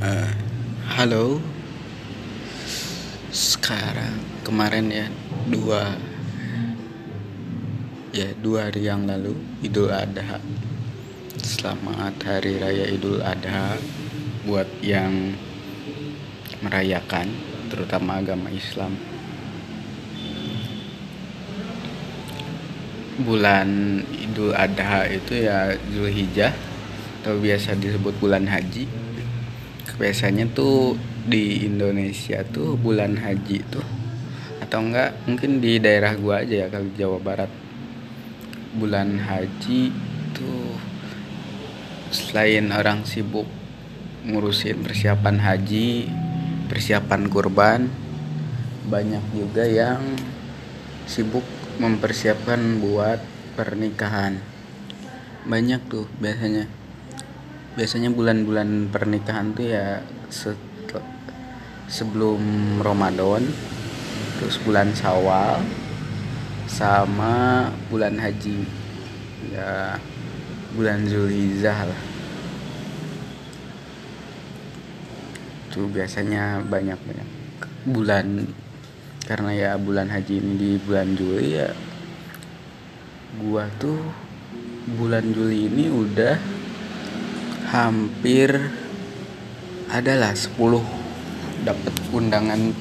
Eh, halo. Sekarang kemarin ya dua ya dua hari yang lalu Idul Adha. Selamat hari raya Idul Adha buat yang merayakan terutama agama Islam. Bulan Idul Adha itu ya Zulhijjah atau biasa disebut bulan haji biasanya tuh di Indonesia tuh bulan haji tuh atau enggak mungkin di daerah gua aja ya kali Jawa Barat. Bulan haji tuh selain orang sibuk ngurusin persiapan haji persiapan kurban banyak juga yang sibuk mempersiapkan buat pernikahan. Banyak tuh biasanya biasanya bulan-bulan pernikahan tuh ya sebelum Ramadan terus bulan Syawal sama bulan haji. Ya bulan Zulhijjah lah. Tuh biasanya banyak banyak bulan. Karena ya bulan haji ini di bulan Juli ya gua tuh bulan Juli ini udah hampir adalah 10 dapat undangan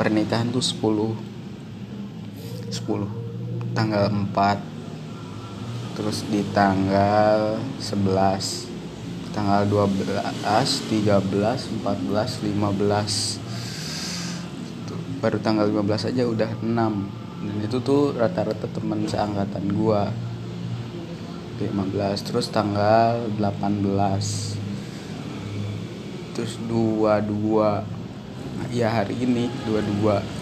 pernikahan tuh 10 10 tanggal 4 terus di tanggal 11 tanggal 12 13 14 15 baru tanggal 15 aja udah 6 dan itu tuh rata-rata teman seangkatan gua 15 terus tanggal 18 terus 22 ya hari ini 22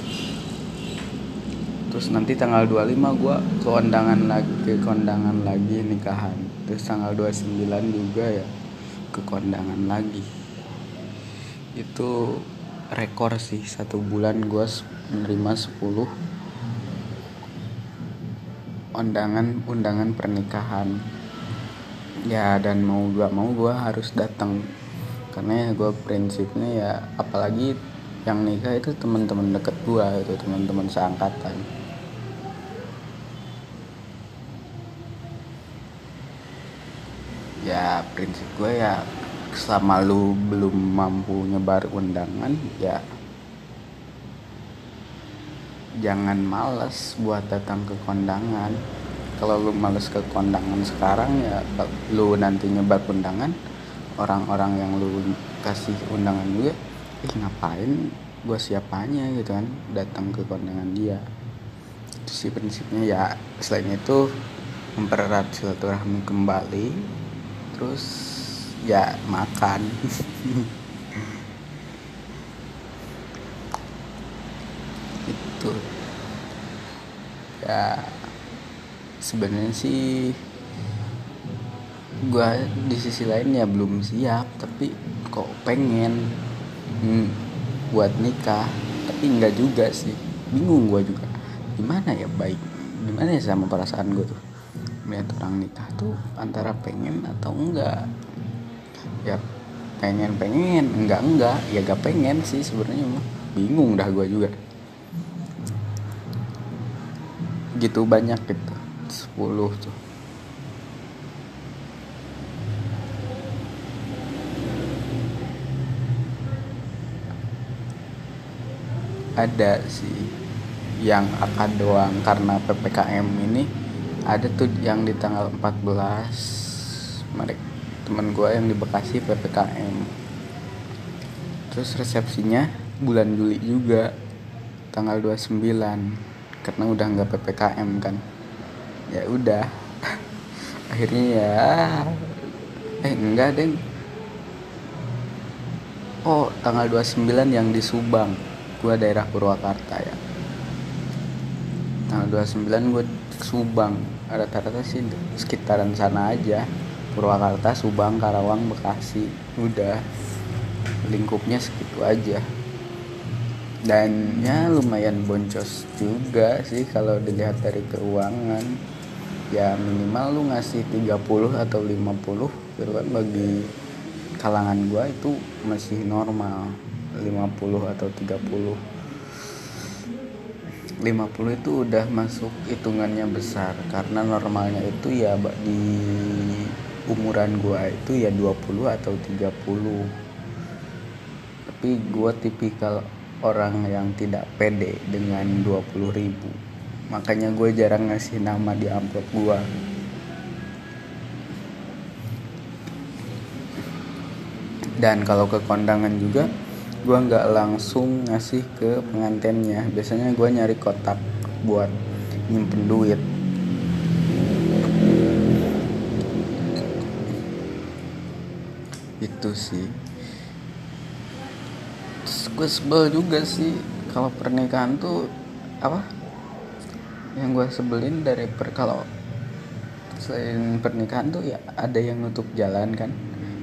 terus nanti tanggal 25 gue ke kondangan lagi ke kondangan lagi nikahan. Terus tanggal 29 juga ya ke kondangan lagi. Itu rekor sih satu bulan gue menerima 10 undangan undangan pernikahan ya dan mau gak mau gue harus datang. Karena ya gue prinsipnya ya apalagi yang nikah itu teman-teman deket gue itu teman-teman seangkatan. Ya prinsip gue ya selama lu belum mampu nyebar undangan ya jangan males buat datang ke kondangan kalau lu males ke kondangan sekarang ya lu nanti nyebar undangan orang-orang yang lu kasih undangan juga ih ngapain gue siapanya? Gitu kan datang ke kondangan dia. Itu sih prinsipnya ya selain itu mempererat silaturahmi kembali terus ya makan. Itu. Ya sebenarnya sih gue di sisi lain ya belum siap tapi kok pengen hmm, buat nikah. Tapi enggak juga sih. Bingung gue juga. Gimana ya baik gimana ya sama perasaan gue tuh? Melihat orang nikah tuh antara pengen atau enggak ya pengen pengen enggak enggak ya gak pengen sih sebenarnya bingung dah gue juga. Gitu banyak gitu. 10 tuh. Ada sih yang akan doang karena PPKM ini ada tuh yang di tanggal 14 mereka teman gue yang di Bekasi PPKM terus resepsinya bulan Juli juga tanggal 29 karena udah nggak ppkm kan ya udah. Akhirnya ya. Eh enggak deng oh tanggal 29 yang di Subang gua daerah Purwakarta ya. Tanggal 29 gue Subang. Rata-rata sih sekitaran sana aja. Purwakarta Subang Karawang Bekasi. Udah. Lingkupnya segitu aja. Dan ya lumayan boncos juga sih kalau dilihat dari keuangan ya minimal lu ngasih 30 atau 50 gitu kan bagi kalangan gua itu masih normal. 50 atau 30 50 itu udah masuk hitungannya besar karena normalnya itu ya di umuran gua itu ya 20 atau 30 tapi gua tipikal orang yang tidak pede dengan 20 ribu makanya gue jarang ngasih nama di amplop gue dan kalau ke kondangan juga gue nggak langsung ngasih ke pengantennya. Biasanya gue nyari kotak buat nyimpen duit. Itu sih. Gue sebel juga sih kalau pernikahan tuh apa yang gue sebelin dari per kalau selain pernikahan tuh ya ada yang nutup jalan kan.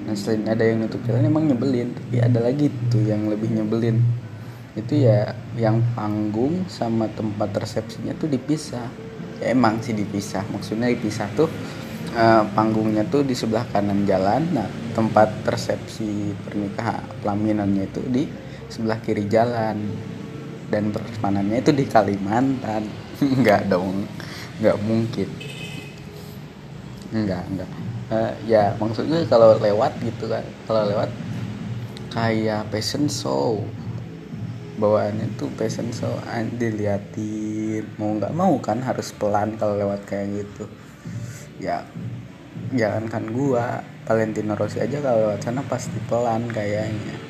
Nah selain ada yang nutup jalan emang nyebelin. Tapi ada lagi tuh yang lebih nyebelin. Itu ya yang panggung sama tempat resepsinya tuh dipisah. Ya emang sih dipisah. Maksudnya dipisah tuh uh, panggungnya tuh di sebelah kanan jalan. Nah tempat resepsi pernikahan pelaminannya itu di sebelah kiri jalan dan persemanannya itu di Kalimantan. Nggak dong nggak mungkin. Nggak nggak. Uh, ya maksudnya kalau lewat gitu kan kalau lewat kayak fashion show. Bawaannya tuh fashion show diliatin. Mau nggak mau kan harus pelan kalau lewat kayak gitu. Ya jangankan gua. Valentino Rossi aja kalau lewat sana pasti pelan kayaknya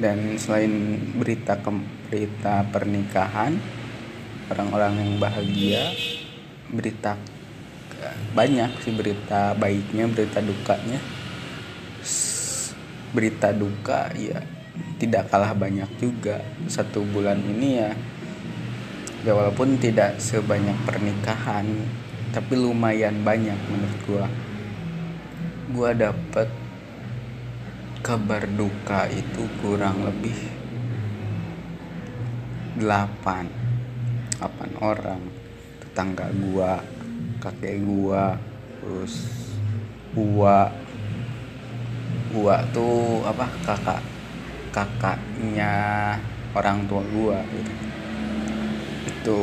dan selain berita ke, berita pernikahan orang-orang yang bahagia berita banyak sih berita baiknya berita dukanya. Berita duka ya tidak kalah banyak juga. Satu bulan ini ya ya walaupun tidak sebanyak pernikahan tapi lumayan banyak menurut gua. Gua dapet kabar duka itu kurang lebih 8 8 orang. Tetangga gua kakek gua terus gua. Gua tuh apa kakak kakaknya orang tua gua gitu. Itu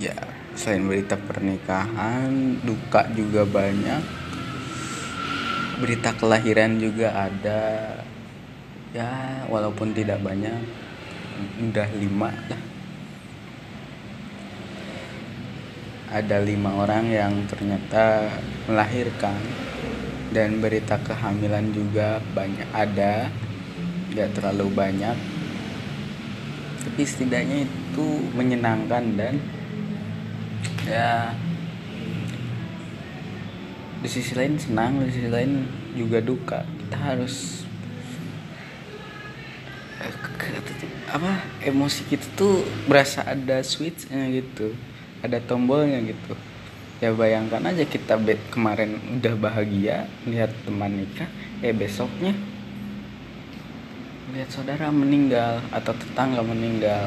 ya selain berita pernikahan duka juga banyak berita kelahiran juga ada. Ya walaupun tidak banyak udah lima lah. Ada lima orang yang ternyata melahirkan dan berita kehamilan juga banyak ada. Nggak terlalu banyak. Tapi setidaknya itu menyenangkan dan ya di sisi lain senang di sisi lain juga duka. Kita harus apa emosi kita tuh berasa ada switchnya gitu ada tombolnya gitu. Ya bayangkan aja kita bed kemarin udah bahagia lihat teman nikah eh besoknya lihat saudara meninggal atau tetangga meninggal.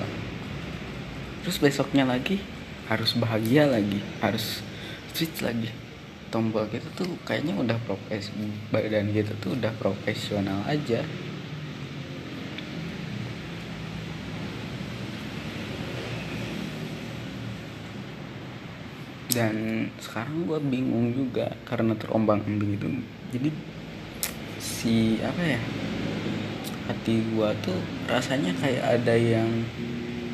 Terus besoknya lagi harus bahagia lagi harus switch lagi tombol kita tuh kayaknya udah profes badan kita tuh udah profesional aja. Dan sekarang gue bingung juga karena terombang ambing itu. Jadi si apa ya hati gue tuh rasanya kayak ada yang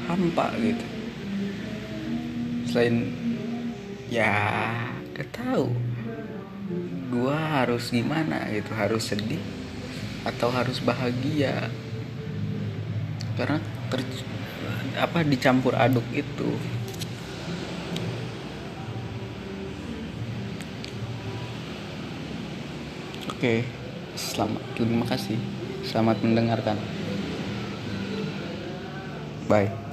hampa gitu. Selain ya gak gue harus gimana gitu? Harus sedih atau harus bahagia? Karena ter apa dicampur aduk itu. Oke selamat terima kasih. Selamat mendengarkan. Bye